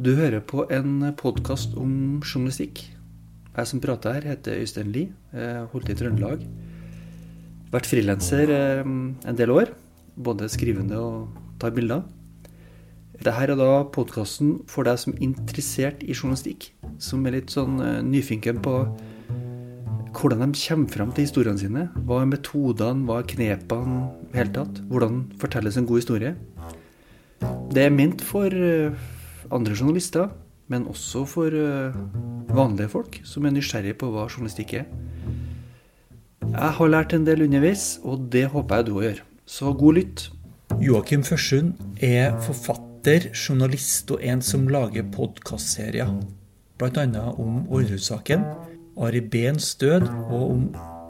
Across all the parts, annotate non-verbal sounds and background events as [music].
Du hører på en podkast om journalistikk. Jeg som prater her, heter Øystein Lie. Jeg holdt i Trøndelag. Vært frilanser eh, en del år. Både skrivende og tar bilder. Dette er da podkasten for deg som er interessert i journalistikk. Som er litt sånn eh, nyfinken på hvordan de kommer fram til historiene sine. Hva er metodene, hva er knepene i hele tatt? Hvordan fortelles en god historie? Det er ment for eh, andre journalister, men også for eh, vanlige folk som er nysgjerrige på hva journalistikk er. Jeg har lært en del underveis, og det håper jeg du òg gjør. Så god lytt. Joakim Førsund er forfatter, journalist og en som lager podkastserier. Bl.a. om Orderud-saken, Ari Behns død og om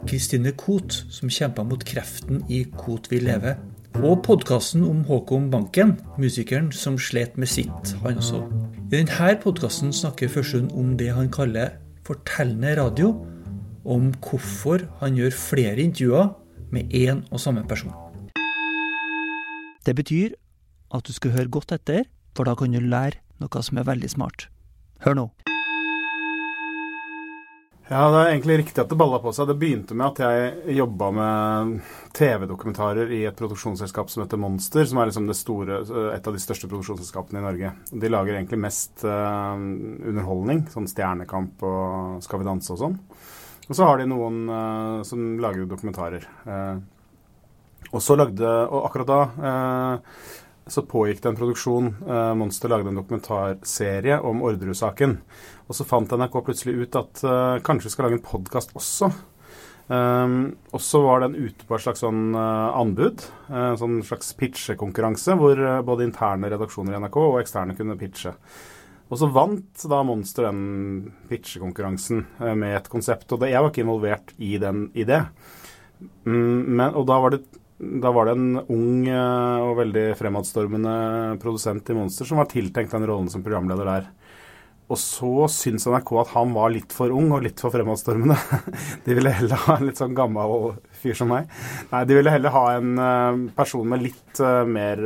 Kristine Koht, som kjempa mot kreften i Koht vil leve. Og podkasten om Håkon Banken, musikeren som slet med sitt, han også. I denne podkasten snakker Førsund om det han kaller fortellende radio, om hvorfor han gjør flere intervjuer med én og samme person. Det betyr at du skal høre godt etter, for da kan du lære noe som er veldig smart. Hør nå. Ja, det er egentlig riktig at det balla på seg. Det begynte med at jeg jobba med TV-dokumentarer i et produksjonsselskap som heter Monster, som er liksom store, et av de største produksjonsselskapene i Norge. De lager egentlig mest uh, underholdning, sånn Stjernekamp og Skal vi danse og sånn. Og så har de noen uh, som lager dokumentarer. Uh, og så lagde Og akkurat da så pågikk det en produksjon. Monster lagde en dokumentarserie om Orderud-saken. Og så fant NRK plutselig ut at uh, kanskje vi skal lage en podkast også. Um, og så var den ute på et slags sånn uh, anbud, en uh, sånn slags pitchekonkurranse, hvor både interne redaksjoner i NRK og eksterne kunne pitche. Og så vant da Monster den pitchekonkurransen med et konsept. Og det, jeg var ikke involvert i, den, i det. Mm, men, og da var det da var det en ung og veldig fremadstormende produsent i Monster som var tiltenkt den rollen som programleder der. Og så syns NRK at han var litt for ung og litt for fremadstormende. [laughs] De ville heller ha en litt sånn gammel fyr som meg. Nei, de ville heller ha en uh, person med litt uh, mer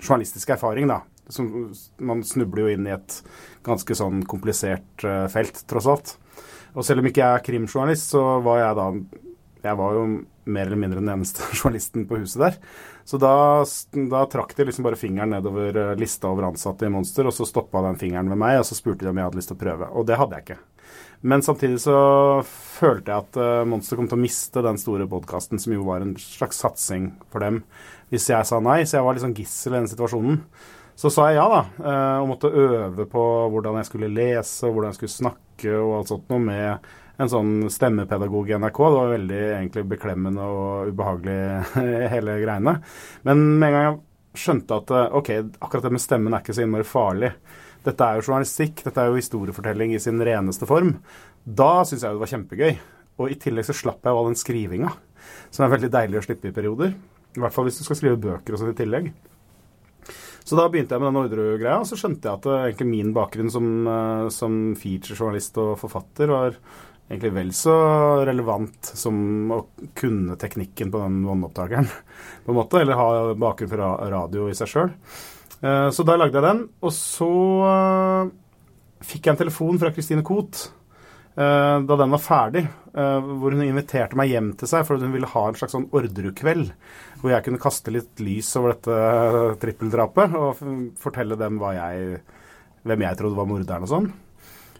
journalistisk erfaring, da. Som, man snubler jo inn i et ganske sånn komplisert felt, tross alt. Og selv om ikke jeg er krimjournalist, så var jeg da Jeg var jo mer eller mindre den eneste [laughs] journalisten på huset der. Så da, da trakk de liksom bare fingeren nedover eh, lista over ansatte i Monster, og så stoppa den fingeren ved meg, og så spurte de om jeg hadde lyst til å prøve. Og det hadde jeg ikke. Men samtidig så følte jeg at uh, Monster kom til å miste den store podkasten, som jo var en slags satsing for dem, hvis jeg sa nei. Så jeg var sånn gissel i den situasjonen. Så sa jeg ja, da, uh, og måtte øve på hvordan jeg skulle lese, hvordan jeg skulle snakke og alt sånt noe med en sånn stemmepedagog i NRK. Det var veldig egentlig beklemmende og ubehagelig [laughs] hele greiene. Men med en gang jeg skjønte at eh, ok, akkurat det med stemmen er ikke så innmari farlig. Dette er jo journalistikk, dette er jo historiefortelling i sin reneste form. Da syns jeg det var kjempegøy. Og i tillegg så slapp jeg jo all den skrivinga, som er veldig deilig å slippe i perioder. I hvert fall hvis du skal skrive bøker og sånn i tillegg. Så da begynte jeg med den Orderud-greia, og så skjønte jeg at uh, egentlig min bakgrunn som, uh, som featurejournalist og forfatter var egentlig vel så relevant som å kunne teknikken på den båndopptakeren, [laughs] på en måte, eller ha bakgrunn fra radio i seg sjøl. Eh, så da lagde jeg den. Og så eh, fikk jeg en telefon fra Christine Koht eh, da den var ferdig, hvor hun inviterte meg hjem til seg fordi hun ville ha en slags sånn Orderud-kveld. Hvor jeg kunne kaste litt lys over dette trippeldrapet og fortelle dem jeg, hvem jeg trodde var morderen og sånn.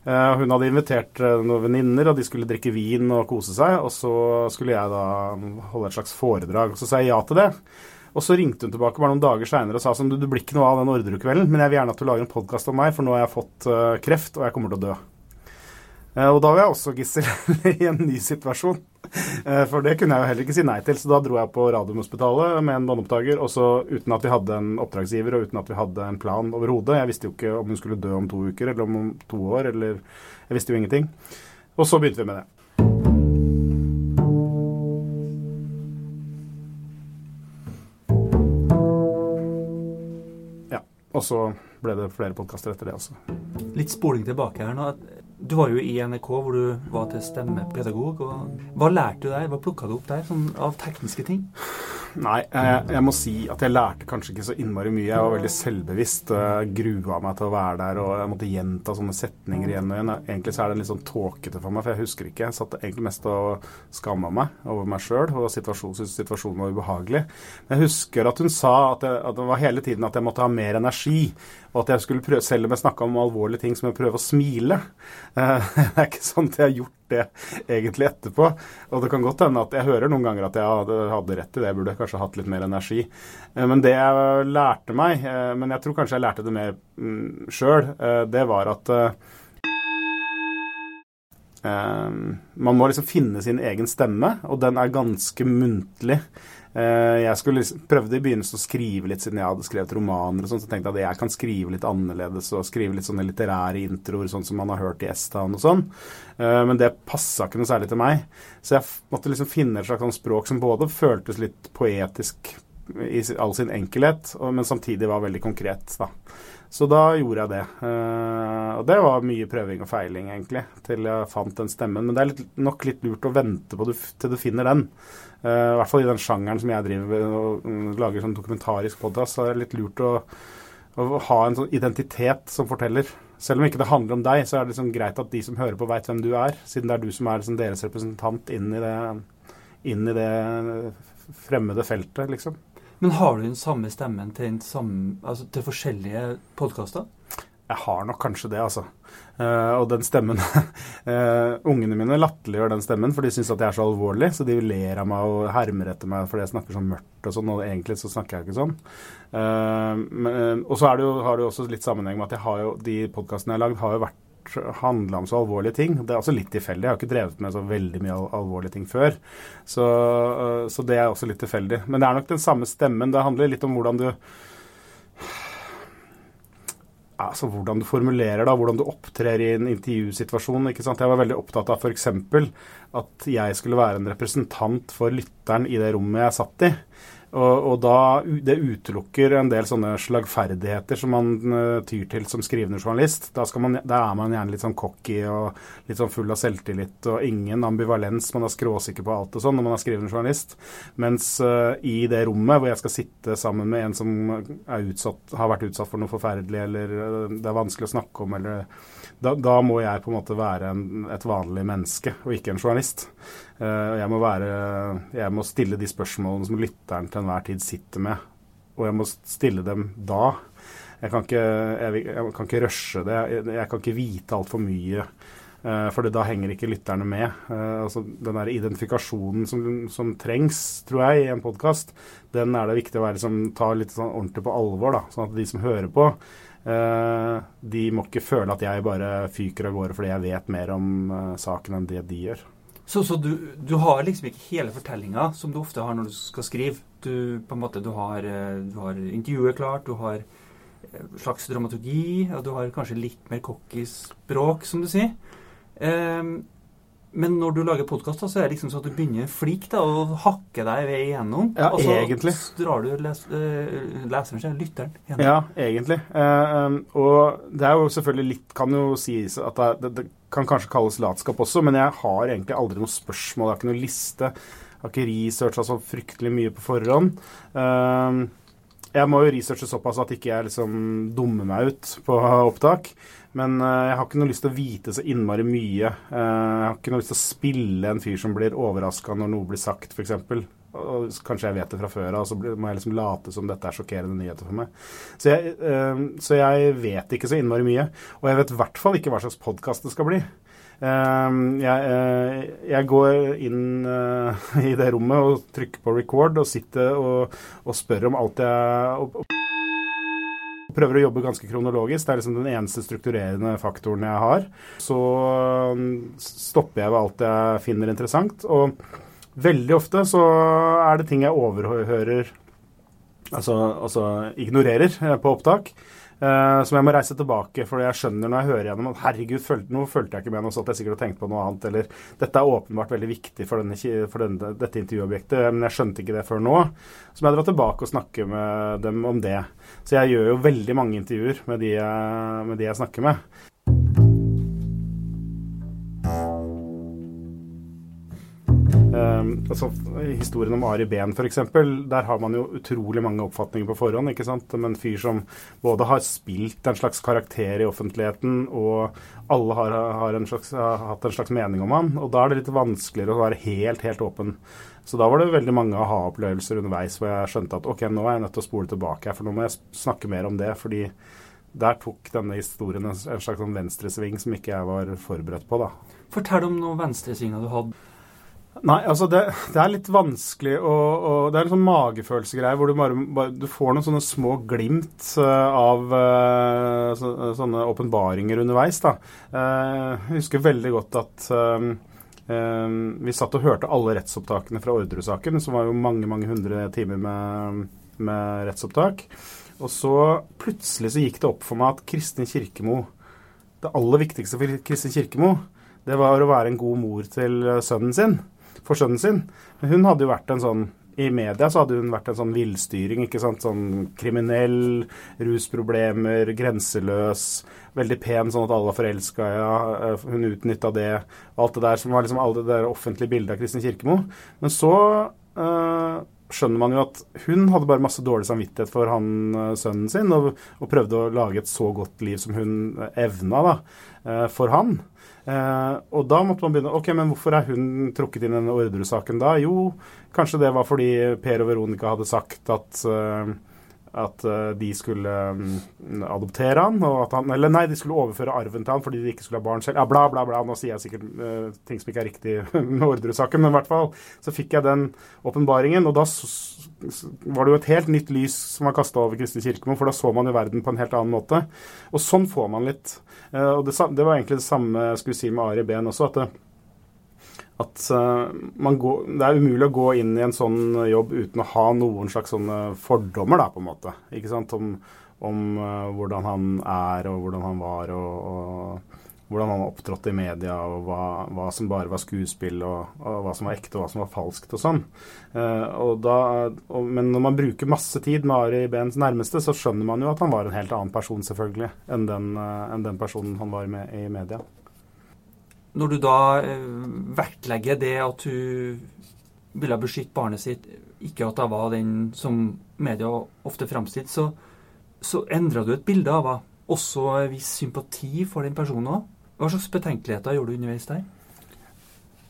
Uh, hun hadde invitert uh, noen venninner, og de skulle drikke vin og kose seg. Og så skulle jeg da holde et slags foredrag. Og så sa jeg ja til det. Og så ringte hun tilbake bare noen dager seinere og sa sånn du, det blir ikke noe av den Orderud-kvelden, men jeg vil gjerne at du lager en podkast om meg, for nå har jeg fått uh, kreft, og jeg kommer til å dø. Eh, og da var jeg også gissel [laughs] i en ny situasjon. [laughs] Eh, for det kunne jeg jo heller ikke si nei til. Så da dro jeg på Radiumhospitalet med en båndopptaker, og så uten at vi hadde en oppdragsgiver og uten at vi hadde en plan overhodet. Jeg visste jo ikke om hun skulle dø om to uker eller om to år, eller Jeg visste jo ingenting. Og så begynte vi med det. Ja. Og så ble det flere podkaster etter det også. Litt spoling tilbake her nå. Du var jo i NRK hvor du var til stemmepedagog. og Hva lærte du der? Hva plukka du opp der sånn, av tekniske ting? Nei, jeg, jeg, må si at jeg lærte kanskje ikke så innmari mye. Jeg var veldig selvbevisst. Jeg grua meg til å være der, og jeg måtte gjenta sånne setninger igjen og igjen. Egentlig så er det litt sånn tåkete for meg, for jeg husker ikke. Jeg satt egentlig mest og skamma meg over meg sjøl, og situasjonen, syntes situasjonen var ubehagelig. Men jeg husker at hun sa at, jeg, at, det var hele tiden at jeg måtte ha mer energi, og at jeg skulle prøve, selv om jeg snakka om alvorlige ting, som jeg prøve å smile. Eh, [laughs] det er ikke sånn at jeg har gjort det egentlig etterpå. Og det kan godt hende at jeg hører noen ganger at jeg hadde, rett i det, jeg burde kanskje hatt litt mer energi. Eh, men det jeg lærte meg, eh, men jeg tror kanskje jeg lærte det mer mm, sjøl, det var at man må liksom finne sin egen stemme, og den er ganske muntlig. Jeg skulle liksom, prøvde i begynnelsen å skrive litt, siden jeg hadde skrevet romaner. og sånn, Så tenkte jeg at jeg kan skrive litt annerledes og skrive litt sånne litterære introer, sånn som man har hørt i S-Town og sånn. Men det passa ikke noe særlig til meg. Så jeg måtte liksom finne et slags sånn språk som både føltes litt poetisk i all sin enkelhet, men samtidig var veldig konkret. da. Så da gjorde jeg det. Uh, og det var mye prøving og feiling, egentlig, til jeg fant den stemmen. Men det er litt, nok litt lurt å vente på du, til du finner den. Uh, I hvert fall i den sjangeren som jeg driver med og um, lager sånn dokumentarisk podkast, så er det litt lurt å, å, ha en sånn identitet som forteller. Selv om ikke det handler om deg, så er det liksom greit at de som hører på, veit hvem du er. Siden det er du som er liksom deres representant inn i det, inn i det fremmede feltet, liksom. Men har du den samme stemmen til, samme, altså til forskjellige podkaster? Jeg har nok kanskje det, altså. Uh, og den stemmen uh, [laughs] Ungene mine latterliggjør den stemmen, for de syns at jeg er så alvorlig. Så de ler av meg og hermer etter meg fordi jeg snakker sånn mørkt og sånn. Og egentlig så snakker jeg ikke sånn. Uh, men, og så jo, har det jo også litt sammenheng med at jo, de podkastene jeg har lagd, har jo vært handla om så alvorlige ting. Det er også litt tilfeldig. Jeg har ikke drevet med så veldig mye alvorlige ting før. Så, øh, så, det er også litt tilfeldig. Men det er nok den samme stemmen. Det handler litt om hvordan du Altså hvordan du formulerer da, hvordan du opptrer i en intervjusituasjon. ikke sant? Jeg var veldig opptatt av f.eks. at jeg skulle være en representant for lytteren i det rommet jeg satt i. Og, og, da, Det utelukker en del sånne slagferdigheter som man uh, tyr til som skrivende journalist. Da, man, da, er man gjerne litt sånn cocky og litt sånn full av selvtillit og ingen ambivalens. Man er skråsikker på alt og sånn når man er skrivende journalist. Mens uh, i det rommet hvor jeg skal sitte sammen med en som utsatt, har vært utsatt for noe forferdelig, eller uh, det er vanskelig å snakke om, eller da, da, må jeg på en måte være en, et vanlig menneske og ikke en journalist. Uh, jeg, må være, jeg må stille de spørsmålene som lytteren til enhver tid sitter med, og jeg må stille dem da. Jeg kan ikke, jeg, jeg kan ikke rushe det. Jeg, jeg kan ikke vite altfor mye. Uh, for da henger ikke lytterne med. Uh, altså Den der identifikasjonen som, som, trengs, tror jeg, i en podkast, den er det viktig å være, liksom, ta litt sånn ordentlig på alvor. da, Sånn at de som hører på, Eh, de må ikke føle at jeg bare fyker av gårde fordi jeg vet mer om eh, saken enn det de gjør. Så, så du, du, har liksom ikke hele fortellinga som du ofte har når du skal skrive? Du, på en måte, du har, eh, du har intervjuet klart, du har slags dramaturgi, og du har kanskje litt mer cocky språk, som du sier. Um, men når du lager podkast, så er det liksom sånn at du begynner flik da, og hakker deg ved igjennom. Ja, og så egentlig. drar du les, uh, leseren, lytteren, gjennom. Ja, egentlig. Uh, og det er jo selvfølgelig litt Kan jo sies at det, det, kan kanskje kalles latskap også, men jeg har egentlig aldri noe spørsmål. Jeg har ikke noe liste. Jeg har ikke researcha så fryktelig mye på forhånd. Uh, jeg må jo researche såpass at ikke jeg liksom dummer meg ut på opptak. Men uh, jeg har ikke noe lyst til å vite så innmari mye. Uh, jeg har ikke noe lyst til å spille en fyr som blir overraska når noe blir sagt, f.eks. Kanskje jeg vet det fra før av, og så må jeg liksom late som dette er sjokkerende nyheter for meg. Så jeg, uh, så jeg vet ikke så innmari mye. Og jeg vet i hvert fall ikke hva slags podkast det skal bli. Jeg, jeg, går inn [laughs] i det rommet og trykker på record og sitter og, og spør om alt jeg og, prøver å jobbe ganske kronologisk. Det er liksom den eneste strukturerende faktoren jeg har. Så um, stopper jeg ved alt jeg finner interessant. Og veldig ofte så er det ting jeg overhører Altså, altså ignorerer eh, på opptak. Uh, som jeg må reise tilbake, for jeg skjønner når jeg hører gjennom at herregud, følte, nå fulgte jeg ikke med, noe sånt, jeg sikkert har tenkt på noe annet. Eller dette er åpenbart veldig viktig for, denne, for denne, dette intervjuobjektet, men jeg skjønte ikke det før nå. Så må jeg dra tilbake og snakke med dem om det. Så jeg gjør jo veldig mange intervjuer med de, med de jeg snakker med. Altså, historien om Ari Behn f.eks., der har man jo utrolig mange oppfatninger på forhånd. ikke sant? Med en fyr som både har spilt en slags karakter i offentligheten, og alle har, har, en slags, har hatt en slags mening om han. Og da er det litt vanskeligere å være helt, helt åpen. Så da var det veldig mange aha-opplevelser underveis hvor jeg skjønte at ok, nå er jeg nødt til å spole tilbake, for nå må jeg snakke mer om det. fordi der tok denne historien en, en slags sånn venstresving som ikke jeg var forberedt på. da. Fortell om noen venstresvinger du hadde. Nei, altså det, det, er litt vanskelig å, å Det er en sånn magefølelsegreie hvor du bare, bare, du får noen sånne små glimt uh, av uh, så, sånne åpenbaringer underveis. da. Jeg husker veldig godt at vi satt og hørte alle rettsopptakene fra Orderud-saken, som var jo mange mange hundre timer med, med rettsopptak. Og så plutselig så gikk det opp for meg at Kristin Kirkemo Det aller viktigste for Kristin Kirkemo, det var å være en god mor til eh, sønnen sin. For sønnen sin. Men hun hadde jo vært en sånn i media så hadde hun vært en sånn villstyring. ikke sant, Sånn kriminell, rusproblemer, grenseløs. Veldig pen, sånn at alle var forelska i ja, eh, Hun utnytta det. Alt det der som var liksom alle det der offentlige bildet av Kristin Kirkemo. Men så øh, skjønner man jo at hun hadde bare masse dårlig samvittighet for han eh, sønnen sin, og, og prøvde å lage et så godt liv som hun evna da, for han. Eh, og da måtte man begynne Ok, men hvorfor er hun trukket inn i denne Orderud-saken da? Jo, kanskje det var fordi Per og Veronica hadde sagt at at uh, de skulle um, adoptere han, han Eller nei, de skulle overføre arven til han fordi de ikke skulle ha barn selv. Ja, bla, bla, bla. Nå sier jeg sikkert uh, ting som ikke er riktig [laughs] med Orderud-saken, men i hvert fall så fikk jeg den åpenbaringen. Og da var det jo et helt nytt lys som var kasta over Kristin Kirkemo, for da så man jo verden på en helt annen måte. Og sånn får man litt. Uh, og det, det, var egentlig det samme skulle si med Ari Behn også. at det, at uh, går, det er umulig å gå inn i en sånn jobb uten å ha noen slags sånne fordommer, da, på en måte. Ikke sant? Om, om uh, hvordan han er, og hvordan han var, og, og hvordan han har opptrådt i media, og hva, hva, som bare var skuespill, og, og, hva som var ekte, og hva som var falskt, og sånn. Uh, da, men når man bruker masse tid med Ari Behns nærmeste, så skjønner man jo at han var en helt annen person, selvfølgelig, enn den, enn den personen han var med i media. Når du da eh, vektlegger det at hun ville beskytte barnet sitt, ikke at hun var den som media ofte framstilte, så, så endra du et bilde av henne. Også en viss sympati for den personen òg. Hva slags betenkeligheter gjorde du underveis der?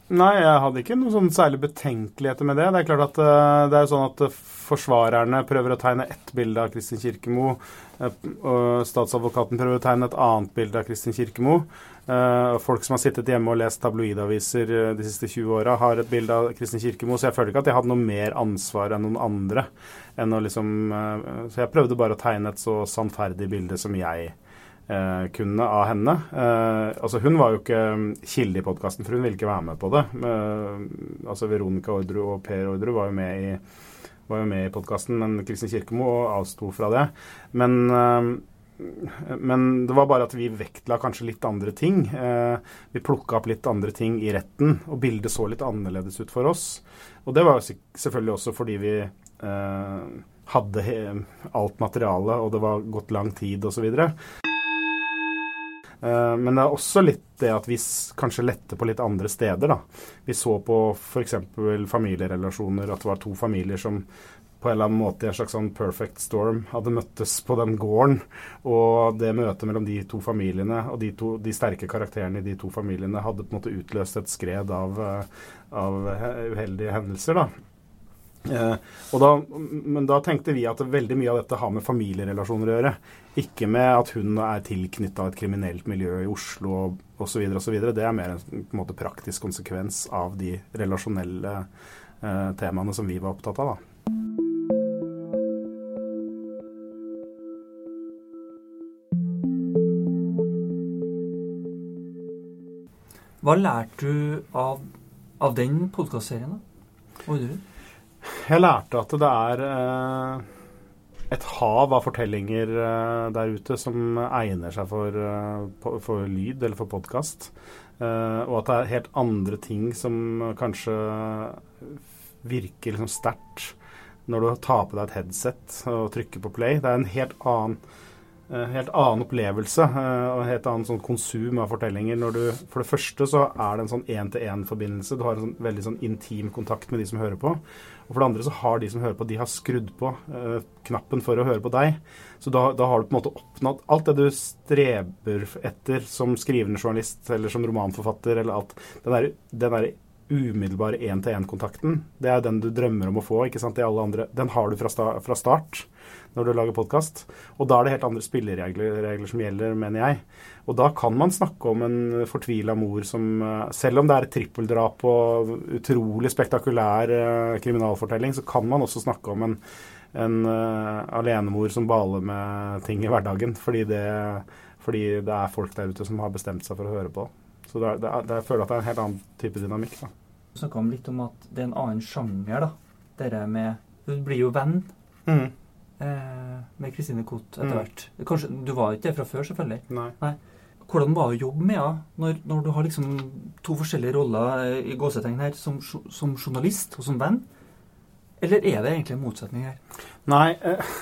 Nei, jeg hadde ikke noen sånn særlig betenkeligheter med det. Det er klart at uh, det er sånn at uh, forsvarerne prøver å tegne ett bilde av Kristin Kirkemo. Uh, og statsadvokaten prøver å tegne et annet bilde av Kristin Kirkemo. Folk som har sittet hjemme og lest tabloidaviser de siste 20 åra, har et bilde av Kristin Kirkemo, så jeg føler ikke at jeg hadde noe mer ansvar enn noen andre. Enn liksom, så jeg prøvde bare å tegne et så sannferdig bilde som jeg kunne av henne. altså Hun var jo ikke um, kilde i podkasten, for hun ville ikke være med på det. altså Veronica Ordru og Per Ordru var jo med i, var podkasten, men Kristin Kirkemo avsto fra det. Men men det var bare at vi vektla kanskje litt andre ting. Eh, vi plukka opp litt andre ting i retten, og bildet så litt annerledes ut for oss. Og det var jo selvfølgelig også fordi vi eh, hadde alt materialet, og det var gått lang tid osv. Eh, men det er også litt det at vi kanskje letter på litt andre steder. da. Vi så på f.eks. familierelasjoner, at det var to familier som på en eller annen måte i en slags sånn perfect storm hadde møttes på den gården. Og det møtet mellom de to familiene og de, to, de sterke karakterene i de to familiene hadde på en måte utløst et skred av, eh, av uheldige hendelser. da. Eh, da, men da tenkte vi at veldig mye av dette har med familierelasjoner å gjøre. Ikke med at hun er tilknytta et kriminelt miljø i Oslo osv. Det er mer en, en måte, praktisk konsekvens av de relasjonelle eh, temaene som vi var opptatt av. da. Hva lærte du av, av den podkastserien? Jeg lærte at det er eh, et hav av fortellinger eh, der ute som egner seg for, eh, for lyd eller for podkast. Og at det er helt andre ting som kanskje virker liksom sterkt når du tar på deg et headset og trykker på play. Det er en helt annen helt annen opplevelse eh, og helt annen sånn konsum av fortellinger. Du, for det første så er det en sånn én-til-én-forbindelse. Du har en sånn, veldig sånn intim kontakt med de som hører på. Og for det andre så har de som hører på, de har skrudd på eh, knappen for å høre på deg. Så da, da, har du på en måte oppnådd alt det du streber etter som skrivende journalist eller som romanforfatter eller alt. Den der, den der umiddelbare én-til-én-kontakten, det er den du drømmer om å få. ikke sant, Den har du fra, sta, fra start når du lager podkast. Og da er det helt andre spilleregler som gjelder, mener jeg. Og da kan man snakke om en fortvila mor som eh, Selv om det er et trippeldrap og utrolig spektakulær uh, kriminalfortelling, så kan man også snakke om en, en uh, alenemor som baler med ting i hverdagen. Fordi det, fordi det, er folk der ute som har bestemt seg for å høre på. Så det er, det er, jeg føler at det er en helt annen type dynamikk. da. Du snakka litt om at det er en annen sjanger, da. Dette med Du blir jo venn. Mm eh, med Kristine Koht etter mm. hvert. Kanskje, Du var ikke det fra før, selvfølgelig. Nei. Nei. Hvordan var det å jobbe med henne når, når, du har liksom to forskjellige roller eh, i gåsetegn her, som, som, journalist og som venn? Eller er det egentlig en motsetning her? Nei, eh,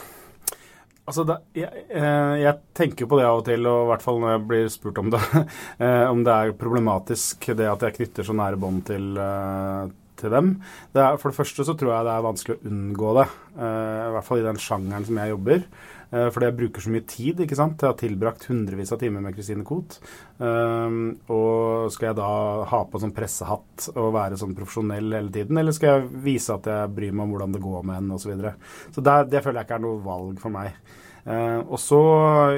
altså da, jeg, eh, jeg, tenker på det av og til, og i hvert fall når jeg blir spurt om det, [laughs] eh, om det er problematisk det at jeg knytter så nære bånd til, eh, til dem. Det er, for det første så tror jeg det er vanskelig å unngå det. I hvert fall i den sjangeren som jeg jobber. Uh, fordi jeg bruker så mye tid. ikke sant? Jeg har tilbrakt hundrevis av timer med Christine Koht. Um, og skal jeg da ha på sånn pressehatt og være sånn profesjonell hele tiden? Eller skal jeg vise at jeg bryr meg om hvordan det går med henne osv.? Så, videre? så det, det føler jeg ikke er noe valg for meg. Uh, og så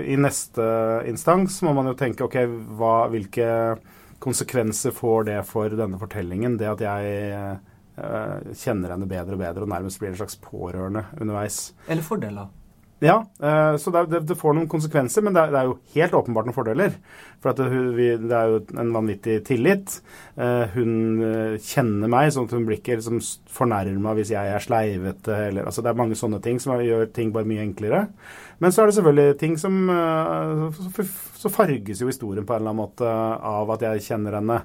i neste instans må man jo tenke ok, hva, hvilke konsekvenser får det for denne fortellingen? Det at jeg uh, kjenner henne bedre og bedre og nærmest blir en slags pårørende underveis. Eller fordeler? Ja, uh, så det, får noen konsekvenser, men det er, jo helt åpenbart noen fordeler. For det, er jo en vanvittig tillit. Uh, hun kjenner meg, sånn at hun blir ikke liksom fornærma hvis jeg er sleivete. Eller, altså det er mange sånne ting som gjør ting bare mye enklere. Men så er det selvfølgelig ting som Så farges jo historien på en eller annen måte av at jeg kjenner henne.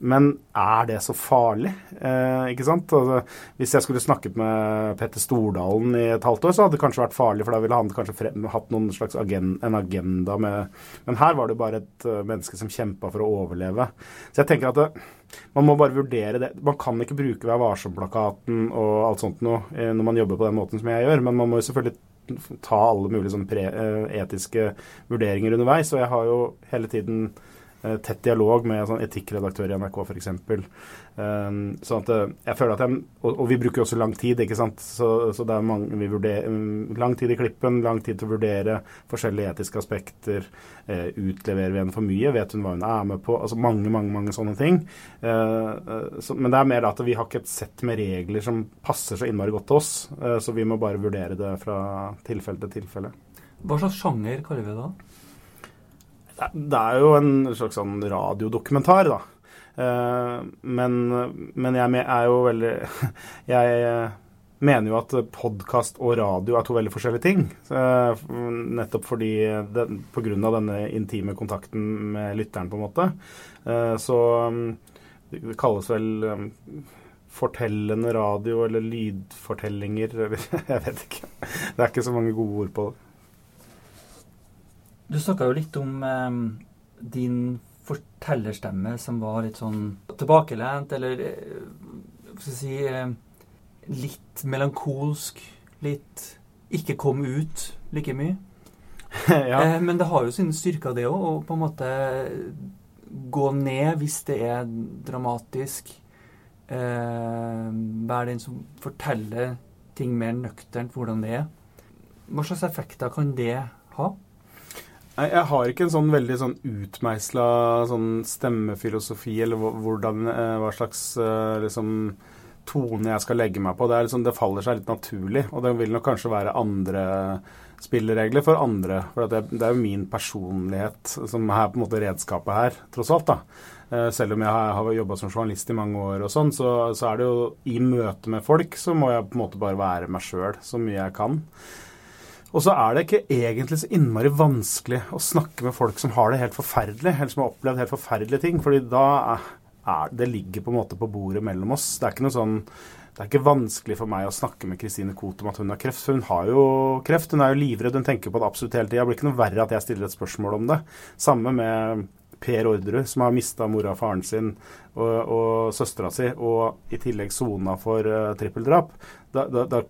Men er det så farlig? Eh, ikke sant? Altså, hvis jeg skulle snakket med Petter Stordalen i et halvt år, så hadde det kanskje vært farlig, for da ville han kanskje frem, hatt noen slags agenda, en agenda med Men her var det bare et uh, menneske som kjempa for å overleve. Så jeg tenker at det, man må bare vurdere det. Man kan ikke bruke Vær varsom-plakaten og alt sånt noe eh, når man jobber på den måten som jeg gjør, men man må jo selvfølgelig ta alle mulige sånne pre, uh, etiske vurderinger underveis. Og jeg har jo hele tiden Eh, tett dialog med sånn etikkredaktør i NRK f.eks. Um, sånn at eh, jeg føler at jeg, og, vi bruker også lang tid, ikke sant. Så, så det er mange, vi vurderer, mm, lang tid i klippen, lang tid til å vurdere forskjellige etiske aspekter. Uh, utleverer vi henne for mye? Vet hun hva hun er med på? Altså mange, mange mange sånne ting. Men det er mer at vi har ikke et sett med regler som passer så innmari godt til oss. så vi må bare vurdere det fra tilfelle til tilfelle. Hva slags sjanger kaller vi det da? Det er jo en slags sånn radiodokumentar, da. Eh, men, men jeg er jo veldig [laughs] Jeg mener jo at podkast og radio er to veldig forskjellige ting. Eh, nettopp fordi den, på grunn av denne intime kontakten med lytteren, på en måte. Eh, så det kalles vel fortellende radio eller lydfortellinger eller [laughs] Jeg vet ikke. Det er ikke så mange gode ord på det. Du snakka jo litt om eh, din fortellerstemme som var litt sånn tilbakelent, eller eh, hva skal jeg si eh, Litt melankolsk. Litt ikke kom ut like mye. [laughs] ja. eh, men det har jo sine styrker, det òg, å på en måte gå ned hvis det er dramatisk. Eh, være den som forteller ting mer nøkternt hvordan det er. Hva slags effekter kan det ha? Jeg har ikke en sånn veldig sånn utmeisla sånn stemmefilosofi, eller hvordan, eh, hva slags eh, liksom, tone jeg skal legge meg på. Det, liksom, det, faller seg litt naturlig, og det vil nok kanskje være andre spilleregler for andre. For det, det, er jo min personlighet som er på en måte redskapet her, tross alt. da. Eh, selv om jeg har jobba som journalist i mange år, og sånn, så, så, er det jo i møte med folk så må jeg på en måte bare være meg sjøl så mye jeg kan. Og så er det ikke egentlig så innmari vanskelig å snakke med folk som har det helt forferdelig, eller som har opplevd helt forferdelige ting. fordi da er, det ligger på en måte på bordet mellom oss. Det er ikke noe sånn det er ikke vanskelig for meg å snakke med Kristine Koht om at hun har kreft, for hun har jo kreft. Hun er jo livredd, hun tenker på det absolutt hele tida. Det blir ikke noe verre at jeg stiller et spørsmål om det. Samme med Per Orderud, som har mista mora og faren sin og, og søstera si, og i tillegg sona for uh, trippeldrap. Da, da, da,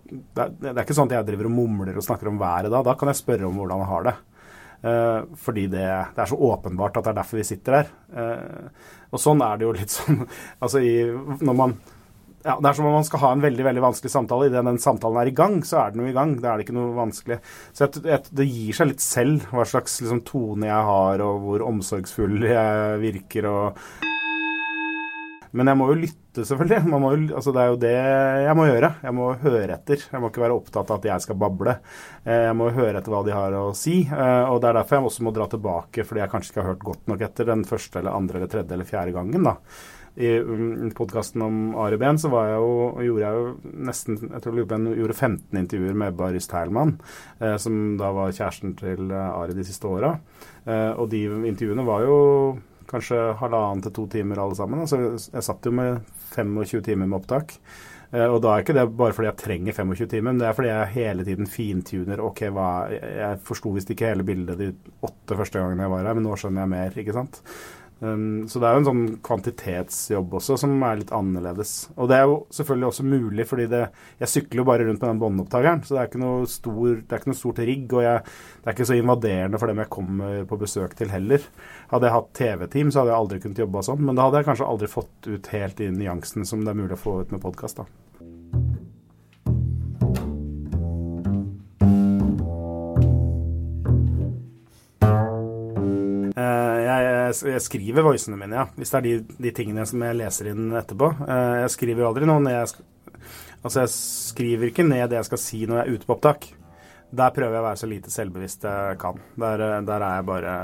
det er ikke sånn at jeg driver og mumler og snakker om været da. Da kan jeg spørre om hvordan han har det. Uh, fordi det, det, er så åpenbart at det er derfor vi sitter her. Uh, og sånn er det jo litt sånn [laughs] altså i, når man ja, Det er som om man skal ha en veldig veldig vanskelig samtale. Idet den samtalen er i gang, så er den jo i gang. Da er det ikke noe vanskelig. Så jeg, jeg, det gir seg litt selv hva slags liksom, tone jeg har, og hvor omsorgsfull jeg virker. og men jeg må jo lytte, selvfølgelig. Jo, altså det er jo det jeg må gjøre. Jeg må høre etter. Jeg må ikke være opptatt av at jeg skal bable. Eh, jeg må høre etter hva de har å si. Eh, og Det er derfor jeg også må dra tilbake, fordi jeg kanskje ikke har hørt godt nok etter den første eller andre eller tredje eller fjerde gangen. da. I um, podkasten om Ari Behn så jeg jo, gjorde jeg jo nesten jeg tror jeg gjorde 15 intervjuer med Baris Teilmann, eh, som da var kjæresten til Ari de siste åra. og de intervjuene var jo kanskje halvannen til to timer alle sammen. Altså, jeg satt jo med 25 timer med opptak. Eh, og da er ikke det bare fordi jeg trenger 25 timer, men det er fordi jeg hele tiden fintuner. Ok, hva, jeg forsto visst ikke hele bildet de åtte første gangene jeg var her, men nå skjønner jeg mer. ikke sant? Um, så det er jo en sånn kvantitetsjobb også som er litt annerledes. Og det er jo selvfølgelig også mulig, fordi det, jeg sykler jo bare rundt med den båndopptakeren. Så det er ikke noe, stor, det er ikke noe stort rigg, og jeg, det er ikke så invaderende for dem jeg kommer på besøk til heller. Hadde jeg hatt TV-team, så hadde jeg aldri kunnet jobba sånn. Men da hadde jeg kanskje aldri fått ut helt de nyansene som det er mulig å få ut med podkast, da. Jeg skriver voicene mine, ja. Hvis det er de, de, tingene som jeg leser inn etterpå. Eh, jeg skriver aldri noe jeg Altså, jeg skriver ikke ned det jeg skal si når jeg er ute på opptak. Der prøver jeg å være så lite selvbevisst jeg kan. Der, eh, der er jeg bare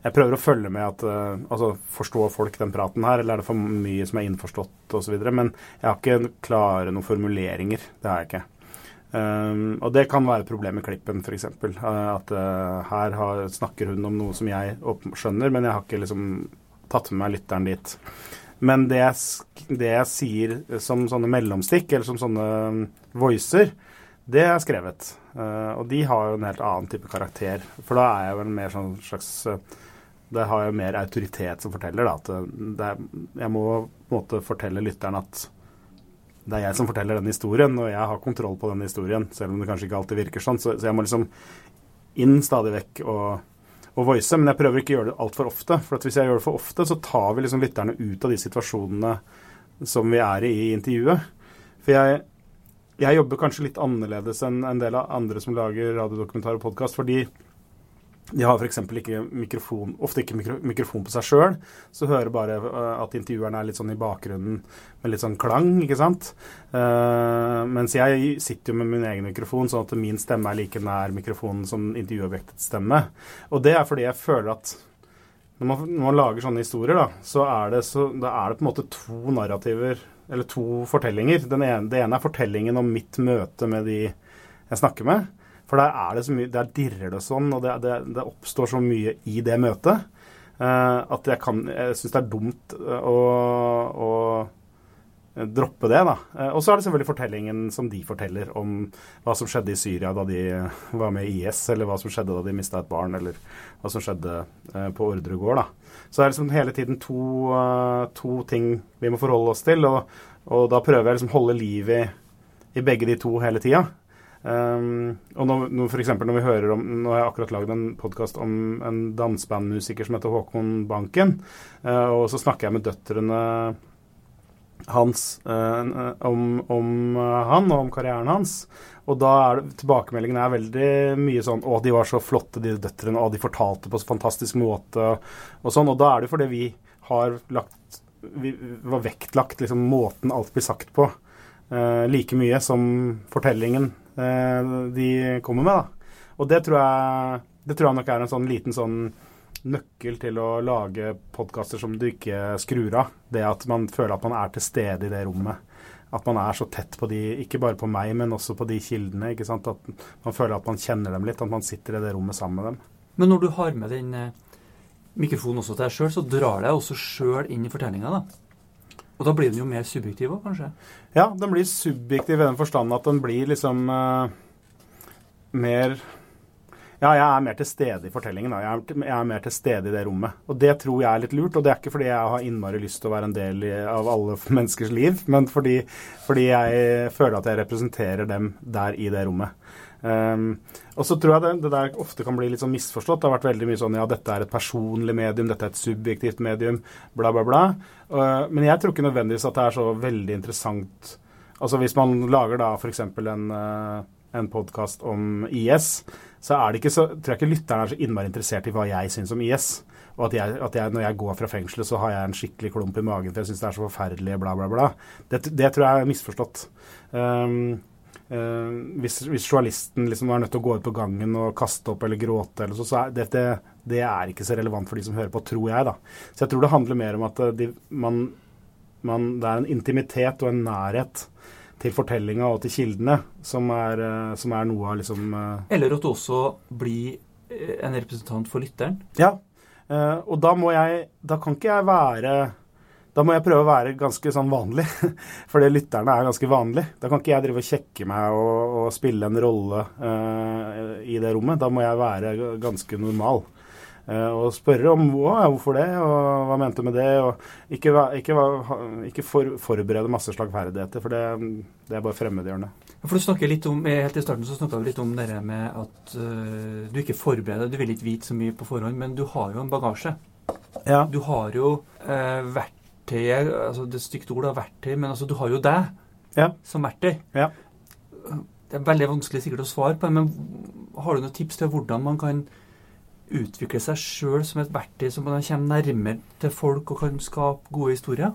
Jeg prøver å følge med at eh, Altså, forstår folk den praten her, eller er det for mye som er innforstått osv. Men jeg har ikke klare noen formuleringer. Det har jeg ikke. Um, og det kan være et problem med klippen, f.eks. Uh, at uh, her har, snakker hun om noe som jeg skjønner, men jeg har ikke liksom tatt med meg lytteren dit. Men det jeg, det jeg sier som sånne mellomstikk, eller som sånne um, voicer, det er skrevet. Uh, og de har jo en helt annen type karakter. For da er jeg en mer sånn slags Det har jo mer autoritet som forteller, da. At er, jeg må på en måte fortelle lytteren at det er jeg som forteller den historien, og jeg har kontroll på den historien, selv om det kanskje ikke alltid virker sånn. Så, så jeg må liksom inn stadig vekk og, og voice. Men jeg prøver ikke å gjøre det altfor ofte. For hvis jeg gjør det for ofte, så tar vi liksom lytterne ut av de situasjonene som vi er i i intervjuet. For jeg, jeg jobber kanskje litt annerledes enn en del av andre som lager radiodokumentar og podkast, fordi de har f.eks. ikke mikrofon, ofte ikke mikro, mikrofon på seg sjøl, så hører bare uh, at intervjueren er litt sånn i bakgrunnen med litt sånn klang, ikke sant. Uh, mens jeg sitter jo med min egen mikrofon, sånn at min stemme er like nær mikrofonen som intervjuobjektets stemme. Og det er fordi jeg føler at når man, når man lager sånne historier, da, så er, det så, da er det på en måte to narrativer, eller to fortellinger. Ene, det ene er fortellingen om mitt møte med de jeg snakker med. For der er det så mye, der dirrer det sånn, og det, det, det oppstår så mye i det møtet uh, at jeg, kan, jeg syns det er dumt eh, å, å droppe det, da. Uh, og så er det selvfølgelig fortellingen som de forteller om hva som skjedde i Syria da de var med i IS, eller hva som skjedde da de mista et barn, eller hva som skjedde på Ordre gård, da. Så det er liksom hele tiden to, to ting vi må forholde oss til, og, og da prøver jeg liksom holde liv i, i begge de to hele tida. Um, og nå, nå, for når vi hører om Nå har jeg akkurat lagd en podkast om en dansebandmusiker som heter Håkon Banken. Uh, og så snakker jeg med døtrene hans uh, om, om uh, han og om karrieren hans. Og da er det, tilbakemeldingene er veldig mye sånn Å, de var så flotte, de døtrene. Og de fortalte på så fantastisk måte. Og sånn. Og da er det fordi vi har lagt Vi var vektlagt liksom, måten alt blir sagt på. like mye som fortellingen de kommer med. da. Og det tror, jeg, det tror jeg nok er en sånn liten sånn nøkkel til å lage podkaster som du ikke skrur av. Det at man føler at man er til stede i det rommet. At man er så tett på de, ikke bare på meg, men også på de kildene. ikke sant? At man føler at man kjenner dem litt, at man sitter i det rommet sammen med dem. Men når du har med den eh, mikrofonen også til deg sjøl, så drar deg også sjøl inn i fortellinga, da? Og da blir den jo mer subjektiv òg, kanskje? Ja, den blir subjektiv i den forstand at den blir liksom uh, mer Ja, jeg er mer til stede i fortellingen. Da. Jeg er, jeg er, mer til stede i det rommet. Og det tror jeg er litt lurt. Og det er ikke fordi jeg har innmari lyst til å være en del i, av alle [laughs] menneskers liv, men fordi, fordi jeg føler at jeg representerer dem der i det rommet. Um, og så tror jeg det, det, der ofte kan bli litt sånn misforstått. Det har vært veldig mye sånn ja, dette er et personlig medium, dette er et subjektivt medium, bla, bla, bla. Uh, men jeg tror ikke nødvendigvis at det er så veldig interessant Altså hvis man lager da f.eks. en uh, en podkast om IS, så er det ikke så, tror jeg ikke lytteren er så innmari interessert i hva jeg syns om IS. Og at, jeg, at jeg, når jeg går fra fengselet, så har jeg en skikkelig klump i magen for jeg syns det er så forferdelig, bla, bla, bla. Det, det tror jeg er misforstått. Um, hvis, hvis, journalisten liksom er nødt til å gå ut på gangen og kaste opp eller gråte, eller så, så er det, det er ikke så relevant for de som hører på, tror jeg. da. Så jeg tror det handler mer om at uh, de, man, man, det er en intimitet og en nærhet til fortellinga og til kildene, som er, eh, som er noe av liksom eh, Eller at du også blir eh, en representant for lytteren? Ja. Og da må jeg Da kan ikke jeg være da må jeg prøve å være ganske sånn vanlig, [laughs] fordi lytterne er ganske vanlige. Da kan ikke jeg drive og kjekke meg og, og spille en rolle uh, i det rommet. Da må jeg være ganske normal. Uh, og spørre om hvorfor det, og hva mente du med det. og Ikke, ikke, ikke for, forberede masse slagferdigheter, for det, det er bare fremmedgjørende. For du snakker litt om, Helt i starten så snakka vi litt om det med at uh, du ikke forbereder, du vil ikke vite så mye på forhånd, men du har jo en bagasje. Ja. Du har jo uh, verktøy altså Det er stygt ord, da, verktøy, men altså du har jo deg ja. som verktøy. Ja. Det er veldig vanskelig sikkert å svare på, men har du noen tips til hvordan man kan utvikle seg sjøl som et verktøy som man kommer nærmere til folk og kan skape gode historier?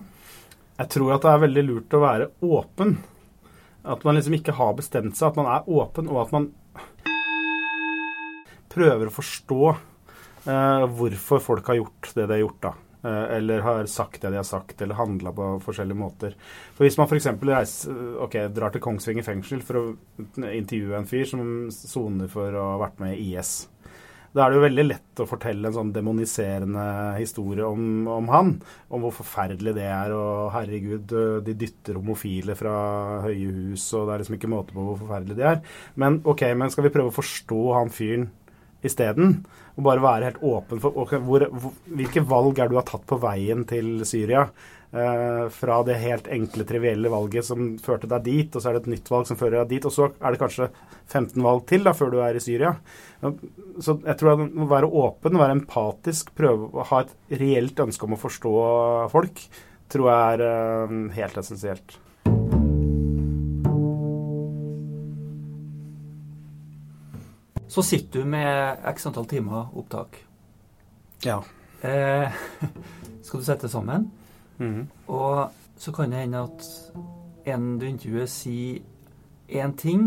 Jeg tror at det er veldig lurt å være åpen. At man liksom ikke har bestemt seg. At man er åpen, og at man prøver å forstå eh, hvorfor folk har gjort det de har gjort. da. Eh, eller har sagt det de har sagt, eller handla på forskjellige måter. For Hvis man f.eks. Okay, drar til Kongsvinger fengsel for å intervjue en fyr som soner for å ha vært med i IS da er det jo veldig lett å fortelle en sånn demoniserende historie om, om, han. Om hvor forferdelig det er, og herregud, de dytter homofile fra høye hus, og det er liksom ikke måte på hvor forferdelig de er. Men ok, men skal vi prøve å forstå han fyren isteden? Og bare være helt åpen for okay, hvor, hvilke valg er du har tatt på veien til Syria? Eh, fra det helt enkle, trivielle valget som førte deg dit, og så er det et nytt valg som fører deg dit, og så er det kanskje 15 valg til da, før du er i Syria. Så jeg tror at å være åpen, være empatisk, prøve å ha et reelt ønske om å forstå folk, tror jeg er eh, helt essensielt. Så sitter du med x antall timer opptak. Ja. Eh, skal du sette sammen? Mm. Og så kan det hende at en du intervjuer, sier én ting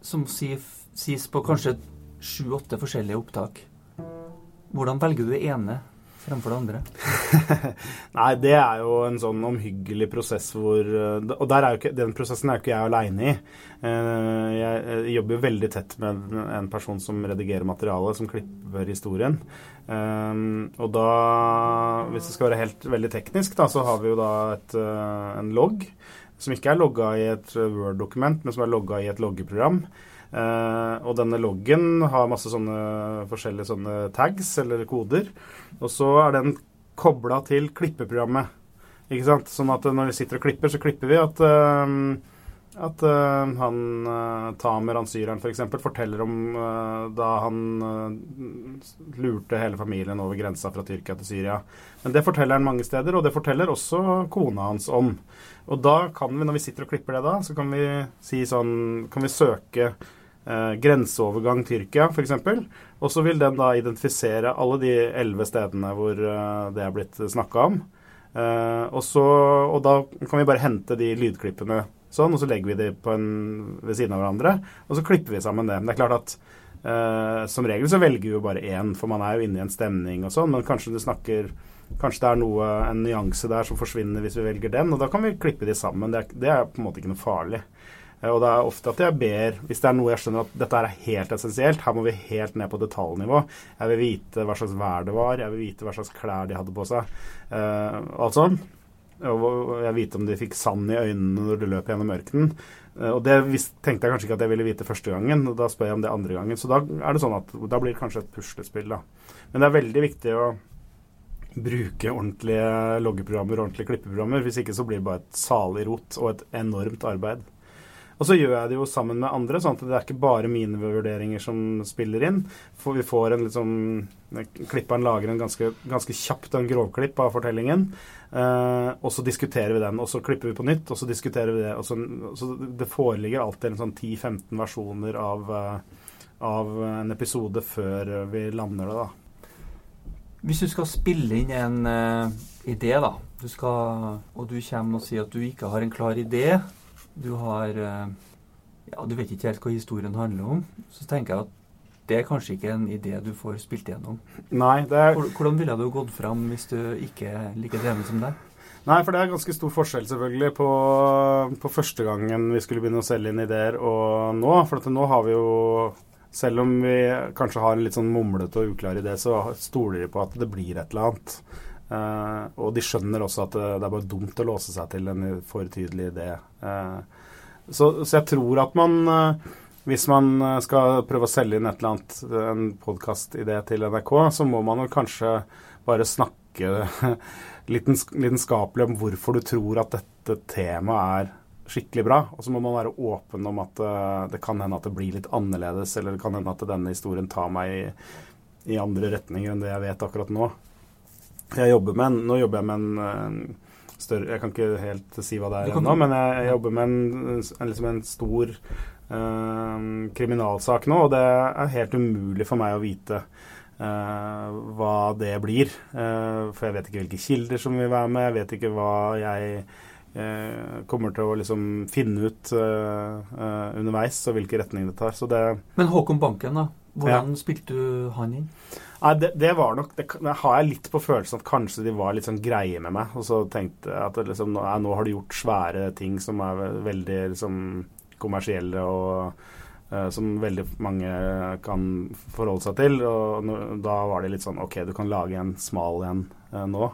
som sies på kanskje sju-åtte forskjellige opptak. Hvordan velger du det ene fremfor det andre? [laughs] Nei, det er jo en sånn omhyggelig prosess hvor Og er ikke, den prosessen er jo ikke jeg aleine i. Eh, jeg jobber jo veldig tett med en person som redigerer materialet, som klipper historien. Og da, hvis det skal være helt veldig teknisk, da, så har vi jo da et, en logg som ikke er logga i et Word-dokument, men som er logga i et loggeprogram. Uh, og denne loggen har masse sånne forskjellige sånne tags eller koder. Og så er den kobla til klippeprogrammet. Ikke sant? Sånn at når vi sitter og klipper, så klipper vi at uh, at uh, han Tamer, han syreren f.eks., for forteller om da han lurte hele familien over grensa fra Tyrkia til Syria. Men det forteller han mange steder, og det forteller også kona hans om. Og da kan vi, når vi sitter og klipper det da, så kan vi si sånn Kan vi søke grenseovergang Tyrkia, f.eks. Og så vil den da identifisere alle de elleve stedene hvor det er blitt snakka om. og, så, og da kan vi bare hente de lydklippene sånn, og så legger vi de på en, ved siden av hverandre, og så klipper vi sammen det. Men det er klart at uh, som regel så velger vi jo bare én, for man er jo inne i en stemning og sånn, men kanskje du snakker Kanskje det er noe, en nyanse der som forsvinner hvis vi velger den, og da kan vi klippe de sammen. Det er, det er på en måte ikke noe farlig. Uh, og det er ofte at jeg ber, hvis det er noe jeg skjønner at dette er helt essensielt, her må vi helt ned på detaljnivå. Jeg vil vite hva slags vær det var, jeg vil vite hva slags klær de hadde på seg. Uh, alt og jeg vite om de fikk sand i øynene når de løp gjennom ørkenen. Og det tenkte jeg kanskje ikke at jeg ville vite første gangen. og Da spør jeg om det andre gangen. Så da er det sånn at da blir det kanskje et puslespill, da. Men det er veldig viktig å bruke ordentlige loggeprogrammer og ordentlige klippeprogrammer. Hvis ikke så blir det bare et salig rot og et enormt arbeid. Og så gjør jeg det jo sammen med andre, sånn at det er ikke bare mine vurderinger som spiller inn. For vi får en litt sånn Klipperen lager en ganske, ganske kjapt en grovklipp av fortellingen. Eh, og så diskuterer vi den, og så klipper vi på nytt, og så diskuterer vi det. Og så, så det foreligger alltid en sånn 10-15 versjoner av, eh, av en episode før vi lander det, da. Hvis du skal spille inn en uh, idé, da, du skal, og du kommer og sier at du ikke har en klar idé, du har uh, Ja, du vet ikke helt hva historien handler om, så tenker jeg at det er kanskje ikke en idé du får spilt igjennom. Nei, det er... Hvordan ville du gått fram hvis du ikke liker det som deg? Nei, for det er ganske stor forskjell selvfølgelig på, på første gangen vi skulle begynne å selge inn ideer og nå. For nå har vi jo selv om vi kanskje har en litt sånn mumlete og uklar idé, så stoler de på at det blir et eller annet. Uh, og de skjønner også at det, det, er bare dumt å låse seg til en for tydelig idé. Uh, så, så, jeg tror at man, uh, hvis man skal prøve å selge inn et eller annet, en podkastidé til NRK, så må man jo kanskje bare snakke [laughs] lidenskapelig om hvorfor du tror at dette temaet er skikkelig bra. Og så må man være åpen om at det kan hende at det blir litt annerledes, eller det kan hende at denne historien tar meg i, i andre retninger enn det jeg vet akkurat nå. Jeg jobber med en, Nå jobber jeg med en uh, større Jeg kan ikke helt si hva det er ennå, men jeg, jeg, jobber med en, liksom en stor uh, kriminalsak nå, og det er helt umulig for meg å vite hva det blir. for jeg vet ikke hvilke kilder som vil være med, jeg vet ikke hva jeg Eh, kommer til å liksom finne ut uh, uh, underveis og hvilken retning det tar. Det, Men Håkon Banken, da? Hvordan ja. spilte du han inn? Nei, det, det, var nok Det, det har jeg litt på følelsen at kanskje de var litt sånn greie med meg. Og så tenkte jeg at liksom, nå, nå, har du gjort svære ting som er veldig liksom, kommersielle og uh, som veldig mange kan forholde seg til. Og da var det litt sånn OK, du kan lage en smal en nå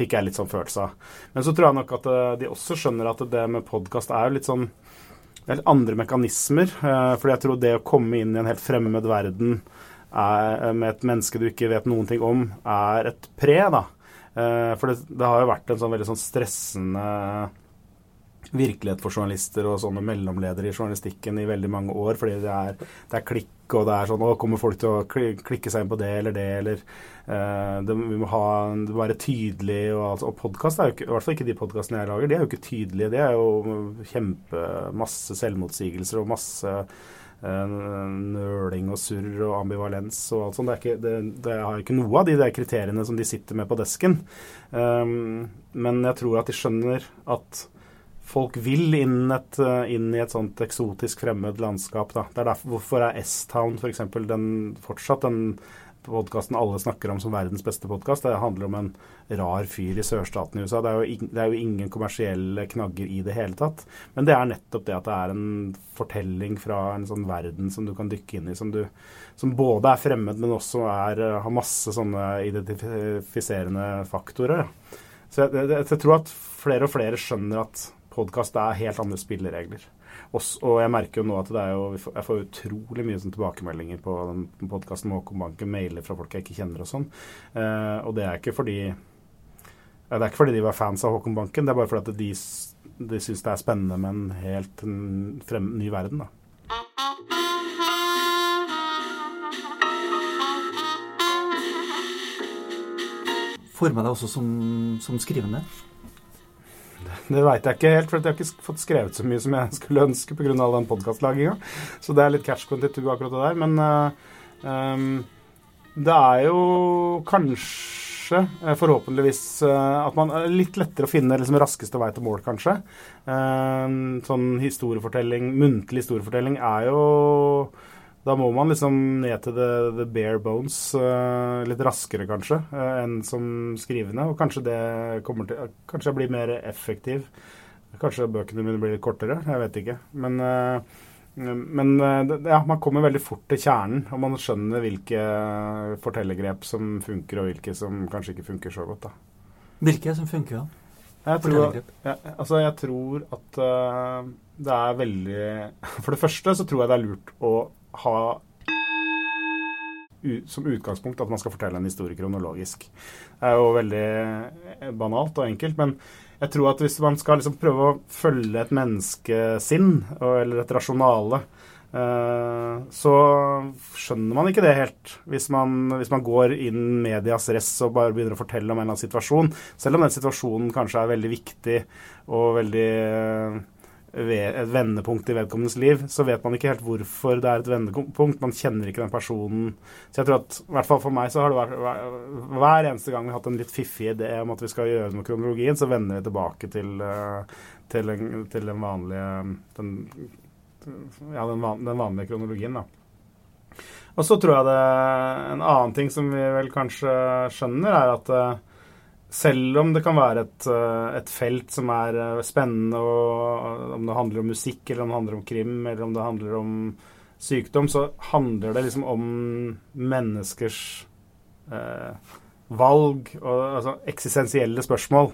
fikk jeg litt sånn følelse av. Men så tror jeg nok at eh, de også skjønner at det med podkast er jo litt sånn Det er litt andre mekanismer. For fordi jeg tror det å komme inn i en helt fremmed verden er, eh, med et menneske du ikke vet noen ting om, er et pre, da. For det, det har jo vært en sånn veldig sånn stressende virkelighet for journalister og sånne mellomledere i journalistikken i veldig mange år, fordi det er, det er klikk, og det er sånn Å, kommer folk til å klikke seg inn på det eller det, eller uh, det, Vi må ha det må være tydelig, og, altså, og podkast er jo ikke I hvert fall ikke de podkastene jeg lager, de er jo ikke tydelige. Det er jo kjempe masse selvmotsigelser og masse uh, nøling og surr og ambivalens og alt sånt. Det, ikke, det, det har ikke noe av de der kriteriene som de sitter med på desken. Um, men jeg tror at de skjønner at folk vil inn, et, eh, inn, i et sånt eksotisk fremmed landskap. Da. Det er derfor, hvorfor er S-Town f.eks. den fortsatt den podkasten alle snakker om som verdens beste podkast. Det handler om en rar fyr i sørstaten i USA. Det er, jo, det er, jo, ingen kommersielle knagger i det hele tatt. Men det er nettopp det at det er en fortelling fra en sånn verden som du kan dykke inn i, som, du, som både er fremmed, men også er, eh, har masse sånne identifiserende faktorer. Så jeg, jeg, jeg tror at flere og flere skjønner at podkast er helt andre spilleregler. Også, og jeg merker jo nå at jo, jeg får utrolig mye sånn tilbakemeldinger på den podkasten med Håkon Banken, mailer fra folk jeg ikke kjenner og sånn. Eh, og det er ikke fordi det er ikke fordi de var fans av Håkon Banken, det er bare fordi de, de syns det er spennende med en helt frem, ny verden. da. Forma deg også som, som skrivende? Det veit jeg ikke helt, for jeg har ikke fått skrevet så mye som jeg [laughs] skulle ønske pga. all den podkastlaginga. Så det er litt catch 22 akkurat det der. Men um, det er jo kanskje, uh, forhåpentligvis, uh, at man er litt lettere å finne liksom, raskeste vei til mål, kanskje. sånn historiefortelling, muntlig historiefortelling, er jo da må man liksom ned til the, the bare bones uh, litt raskere, kanskje, uh, enn som skrivende. Og kanskje det kommer til Kanskje jeg blir mer effektiv. Kanskje bøkene mine blir litt kortere. Jeg vet ikke. Men, uh, men ja, man kommer veldig fort til kjernen, og man skjønner hvilke fortellergrep som funker, og hvilke som kanskje ikke funker så godt. da. Hvilke som funker, da? Jeg tror, ja, altså jeg tror at det er veldig [laughs] For det første så tror jeg det er lurt å ha som utgangspunkt at man skal fortelle en historie kronologisk. Det er jo veldig eh, banalt og enkelt, men jeg tror at hvis man skal liksom prøve å følge et menneskesinn eller et rasjonale, eh, så skjønner man ikke det helt hvis man, hvis man går inn medias res og bare begynner å fortelle om en eller annen situasjon. Selv om den situasjonen kanskje er veldig viktig og veldig eh, et vendepunkt i vedkommendes liv, så vet man ikke helt hvorfor det er et vendepunkt. Man kjenner ikke den personen. Så jeg tror at, i hvert fall for meg, så har det vært hver- eneste gang vi har hatt en litt fiffig idé om at vi skal gjøre noe med kronologien, så vender vi tilbake til, eh, til, en, til den vanlige den, ja, den, van, den vanlige kronologien, da. Og så tror jeg det En annen ting som vi vel kanskje skjønner, er at eh, selv om det kan være et, eh, et felt som er eh, spennende, og om det handler om musikk, eller om det handler om krim, eller om det handler om sykdom, så handler det liksom om menneskers eh, valg og altså, eksistensielle spørsmål.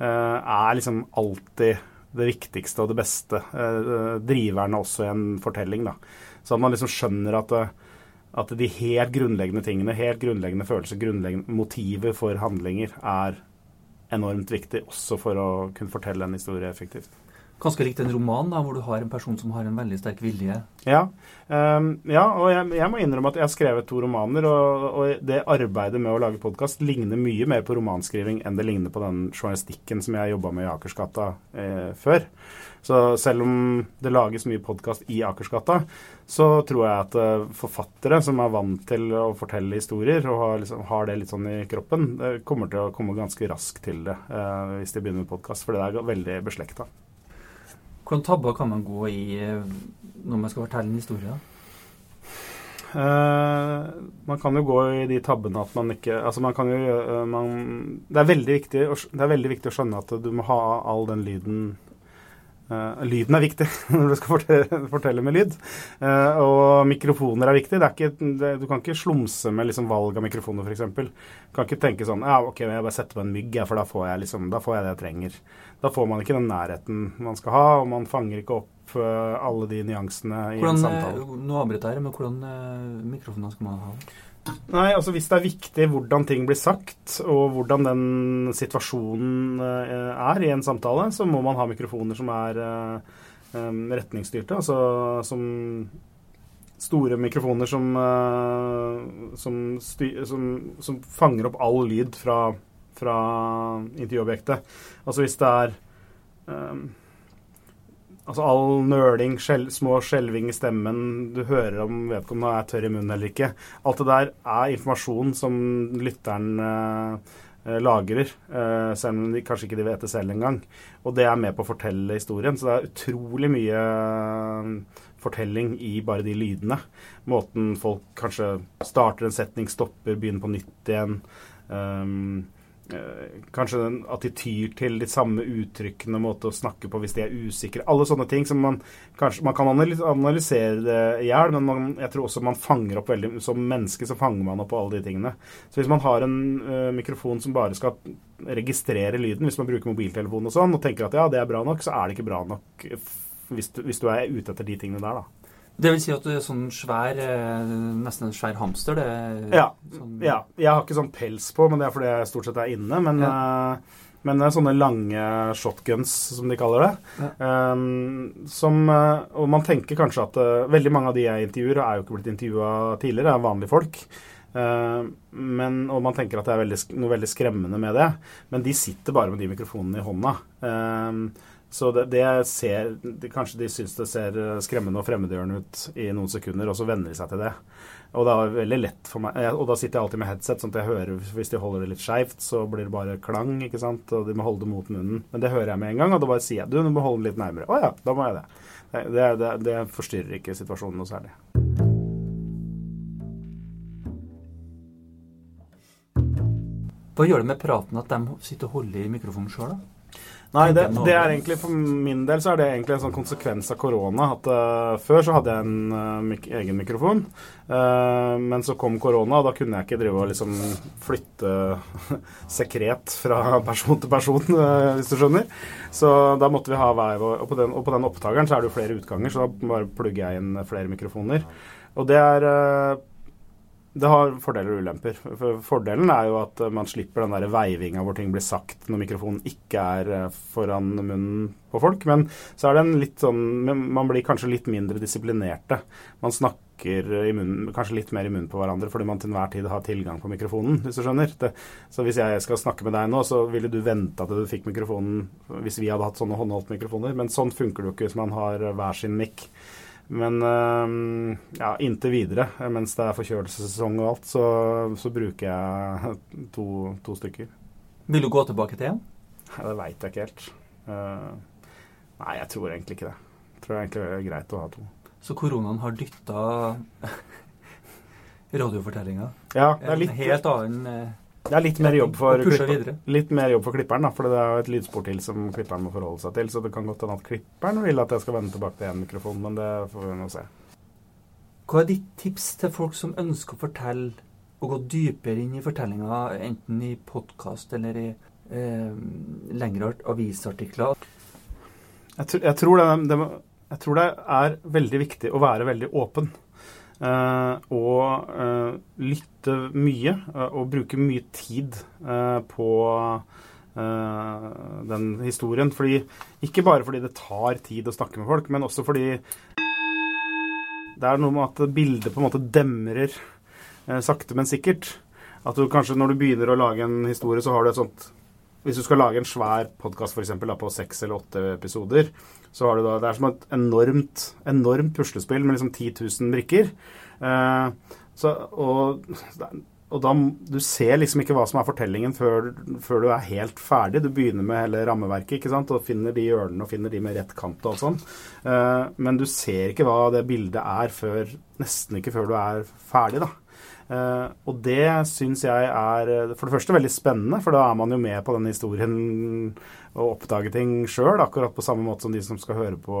eh, er liksom alltid det viktigste og det beste. Eh, driverne også i en fortelling, da. Så at man liksom skjønner at eh, at de helt grunnleggende tingene, helt grunnleggende følelser, grunnleggende motivet for handlinger, er enormt viktig også for å kunne fortelle en historie effektivt. Ganske likt en roman, da, hvor du har en person som har en veldig sterk vilje. Ja, um, ja og jeg, jeg må innrømme at jeg har skrevet to romaner, og, og det arbeidet med å lage podkast ligner mye mer på romanskriving enn det ligner på den journalistikken som jeg jobba med i Akersgata eh, før. Så selv om det lages mye podkast i Akersgata, så tror jeg at eh, forfattere som er vant til å fortelle historier, og har, liksom, har det litt sånn i kroppen, kommer til å komme ganske raskt til det eh, hvis de begynner med podkast, for det er veldig beslekta. Hvordan tabber kan man gå i eh, når man skal fortelle en historie? Eh, man kan jo gå i de tabbene at man ikke Altså, man kan jo uh, man, det, er viktig, det er veldig viktig å skjønne at du må ha all den lyden eh, Lyden er viktig [laughs] når du skal fortelle, fortelle med lyd. Uh, og mikrofoner er viktig. Det er ikke, det, du kan ikke slumse med liksom valg av mikrofoner, f.eks. Kan ikke tenke sånn Ja, OK, jeg bare setter på en mygg, for da får jeg, liksom, da får jeg det jeg trenger. Da får man ikke den nærheten man skal ha, og man fanger ikke opp uh, alle de nyansene i en samtale. nå avbryter jeg, men hvordan mikrofoner skal man ha? Nei, altså hvis det er viktig hvordan ting blir sagt, og hvordan den situasjonen eh, er i en samtale, så må man ha mikrofoner som er eh, retningsstyrte. Altså som store mikrofoner som, eh, som, styr, som, som fanger opp all lyd fra, fra intervjuobjektet. Altså hvis det er Altså all nøling, skjel, små skjelving i stemmen, du hører om vedkommende er tørr i munnen eller ikke. Alt det der er informasjon som lytteren eh, eh, lagrer, eh, selv om de kanskje ikke de vet det selv engang. Og det er med på å fortelle historien. Så det er utrolig mye eh, fortelling i bare de lydene. Måten folk kanskje starter en setning, stopper, begynner på nytt igjen. Um, kanskje den, at de tyr til de samme uttrykkene, måte å snakke på hvis de er usikre. Alle sånne ting som man kanskje Man kan analysere det i hjel, men man, jeg tror også man fanger opp veldig Som menneske så fanger man opp alle de tingene. Så hvis man har en uh, mikrofon som bare skal registrere lyden, hvis man bruker mobiltelefon og sånn, og tenker at ja, det er bra nok, så er det ikke bra nok eh, hvis du, hvis du er ute etter de tingene der, da. Det vil si at du er sånn svær eh, Nesten en svær hamster, det? Ja. Sånn, Ja, jeg har ikke sånn pels på, men det er fordi jeg stort sett er inne. Men, eh, men det er sånne lange shotguns, som de kaller det. Um, som, eh, og man tenker kanskje at uh, veldig mange av de jeg intervjuer, er jo ikke blitt intervjua tidligere, er vanlige folk. Uh, men, og man tenker at det er veldig, noe veldig skremmende med det. Men de sitter bare med de mikrofonene i hånda. Um, så det, det ser de, Kanskje de syns det ser eh, skremmende og fremmedgjørende ut i noen sekunder, og så venner de seg til det. Og det er veldig lett for meg Og da sitter jeg alltid med headset, sånn at jeg hører Hvis de holder det litt skeivt, så blir det bare klang, ikke sant. Og de må holde det mot munnen. Men det hører jeg med en gang, og da bare sier jeg du, du må holde den litt nærmere. Å ja, da må jeg det. Det, det, det, forstyrrer ikke situasjonen noe særlig. Hva gjør det med praten at de sitter og holder i mikrofonen sjøl, da? Nei, det, det er egentlig for min del så er det egentlig en sånn konsekvens av korona. At uh, Før så hadde jeg en uh, mik egen mikrofon, uh, men så kom korona, og da kunne jeg ikke drive og liksom flytte [laughs] sekret fra person til person, hvis du skjønner. Så da måtte vi ha hver vår Og på den, og på den opptakeren så er det jo flere utganger, så da bare plugger jeg inn flere mikrofoner. Og det er det har fordeler og ulemper. For fordelen er jo at man slipper den der veivinga hvor ting blir sagt når mikrofonen ikke er eh, foran munnen på folk. Men så er det en litt sånn Man blir kanskje litt mindre disiplinerte. Man snakker munnen, kanskje litt mer i munnen på hverandre fordi man til enhver tid har tilgang på mikrofonen, hvis du skjønner. Det, så hvis jeg skal snakke med deg nå, så ville du vente at du fikk mikrofonen hvis vi hadde hatt sånne håndholdte mikrofoner. Men sånn funker det jo ikke hvis man har hver sin mikk. Men ja, inntil videre, eh, mens det er forkjølelsessesong og alt, så, så bruker jeg [laughs] to, to stykker. Vil du gå tilbake til en? Ja, Det veit jeg ikke helt. Eh, nei, jeg tror egentlig ikke det. Jeg tror egentlig det er greit å ha to. Så koronaen har dytta [laughs] radiofortellinga. Ja, det er En litt, helt annen eh, det er litt mer jobb for klipper- Litt mer jobb for klipperen, da, for det er jo et lydspor til som klipperen må forholde seg til. Så det kan godt hende at klipperen vil at jeg skal vende tilbake til én mikrofon, men det får vi nå se. Hva er ditt tips til folk som ønsker å fortelle og gå dypere inn i fortellinga, enten i podkast eller i eh, lengre avisartikler? Jeg, tror- jeg, tror det, det, jeg tror det er veldig viktig å være veldig åpen. Eh, og eh, lytte mye, eh, og bruke mye tid på den historien. Fordi, ikke bare fordi det tar tid å snakke med folk, men også fordi det er noe med at bildet på en måte demrer sakte, men sikkert. At du kanskje når du begynner å lage en historie, så har du et sånt Hvis du skal lage en svær podkast på seks eller åtte episoder, så har du da Det er som et enormt, enormt puslespill med liksom 10 000 brikker. Eh, så, og, og da Du ser liksom ikke hva som er fortellingen før, før du er helt ferdig. Du begynner med hele rammeverket ikke sant? og finner de hjørnene og finner de med rett kant og sånn. Eh, men du ser ikke hva det bildet er før Nesten ikke før du er ferdig, da. Eh, og det syns jeg er eh, for det første veldig spennende, for da er man jo med på den historien og oppdager ting sjøl, akkurat på samme måte som de som skal høre på,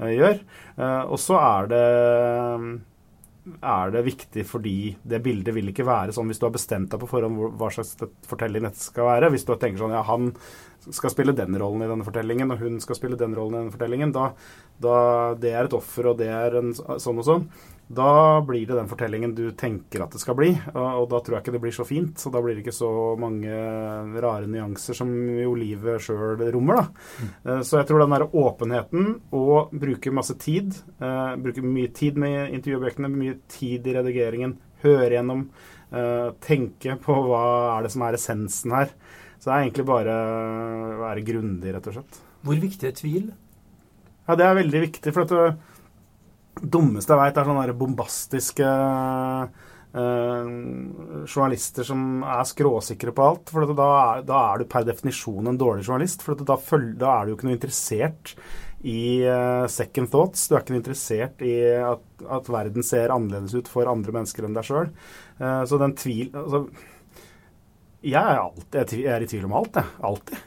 eh, gjør. Og så er det er det viktig fordi det bildet vil ikke være sånn hvis du har bestemt deg på forhånd hva slags fortelling dette skal være. Hvis du tenker sånn ja, han skal spille den rollen i denne fortellingen, og hun skal spille den rollen i denne fortellingen, da, da det er et offer, og det er en sånn og sånn, da blir det den fortellingen du tenker at det skal bli. Og, da tror jeg ikke det blir så fint. Og da blir det ikke så mange rare nyanser som jo livet sjøl rommer, da. Mm. Så jeg tror den der åpenheten og bruke masse tid, uh, bruke mye tid med intervjuobjektene, mye tid i redigeringen, høre gjennom, uh, tenke på hva er det som er essensen her. Så det er egentlig bare å være grundig, rett og slett. Hvor viktig er tvil? Ja, det er veldig viktig, for at det dummeste jeg veit, er sånne bombastiske eh, journalister som er skråsikre på alt. For da, er, da er du per definisjon en dårlig journalist. For da, føl- da er du jo ikke noe interessert i eh, second thoughts. Du er ikke noe interessert i at, at verden ser annerledes ut for andre mennesker enn deg sjøl. så den tvil altså, jeg er, alltid, jeg er i tvil om alt, jeg. Alltid.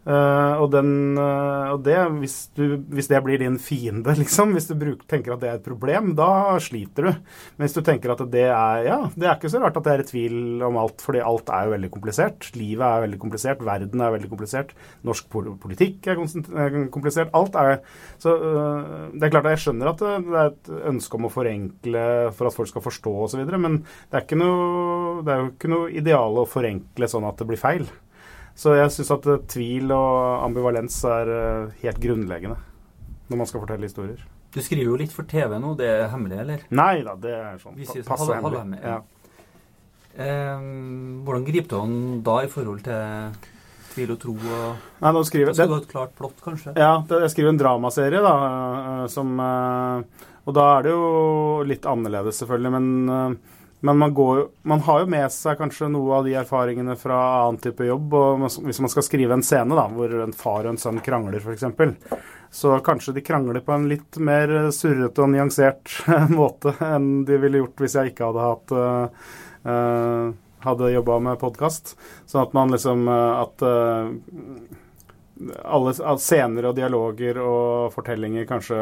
Eh, og, den, uh, og det, hvis, du, hvis det blir din fiende, [laughs] liksom, hvis du bruk, tenker at det er et problem, da sliter du. Men hvis du tenker at det er Ja, det er ikke så rart at det er i tvil om alt, fordi alt er jo veldig komplisert. Livet er veldig komplisert, verden er veldig komplisert, norsk politikk er er komplisert. Alt er Så uh, det er klart at jeg skjønner at det, det er et ønske om å forenkle for at folk skal forstå osv., men det er, noe, det er jo ikke noe ideal å forenkle sånn at det blir feil. Så jeg syns at eh, tvil og ambivalens er eh, helt grunnleggende når man skal fortelle historier. Du skriver jo litt for TV nå, det er hemmelig, eller? Nei da, det er sånn Vi sier så passe halv- hemmelig. halvhemmelig, Ja. ja. Eh, hvordan griper du an da i forhold til tvil og tro? Og, Nei, nå skriver skal det, du ha et klart plott, kanskje? Ja, det, jeg skriver en dramaserie, da, eh, som Og da er det jo litt annerledes, selvfølgelig, men men man, går, man har jo med seg kanskje noe av de erfaringene fra annen type jobb. og Hvis man skal skrive en scene da, hvor en far og en sønn krangler, f.eks., så kanskje de krangler på en litt mer surrete og nyansert [laughs] måte enn de ville gjort hvis jeg ikke hadde hatt eh, hadde jobba med podkast. Sånn at man liksom eh, At uh, alle scener og dialoger og fortellinger kanskje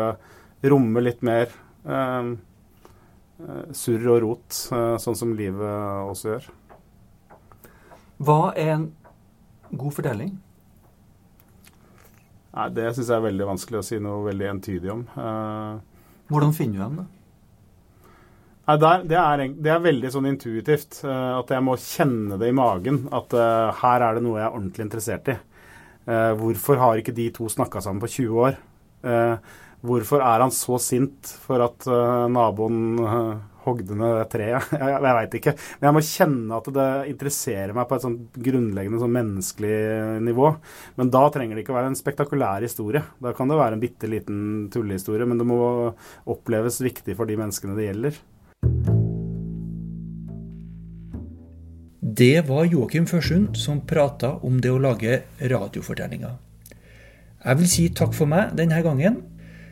rommer litt mer eh, surr og rot, eh, sånn som livet også gjør. Hva er en god fortelling? Nei, Det syns jeg er veldig vanskelig å si noe veldig entydig om. Eh, Hvordan finner du dem, da? Nei, der, det, er, det, er, veldig sånn intuitivt. Uh, at jeg må kjenne det i magen. At uh, her er det noe jeg er ordentlig interessert i. Uh, hvorfor har ikke de to snakka sammen på 20 år? Hvorfor er han så sint for at naboen hogde ned det treet? [laughs] jeg jeg veit ikke. Men jeg må kjenne at det interesserer meg på et sånn grunnleggende sånn menneskelig nivå. Men da trenger det ikke å være en spektakulær historie. Da kan det være en bitte liten tullehistorie, men det må oppleves viktig for de menneskene det gjelder. Det var Joakim Førsund som prata om det å lage radiofortellinger. Jeg vil si takk for meg denne gangen.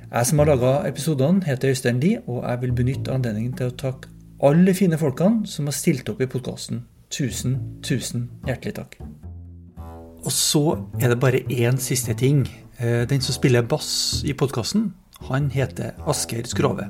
Jeg som har laga episodene, heter Øystein Lie, og jeg vil benytte anledningen til å takke alle fine folkene som har stilt opp i podkasten. Tusen, tusen hjertelig takk. Og så er det bare én siste ting. Eh, den som spiller bass i podkasten, han heter Asgeir Skrove.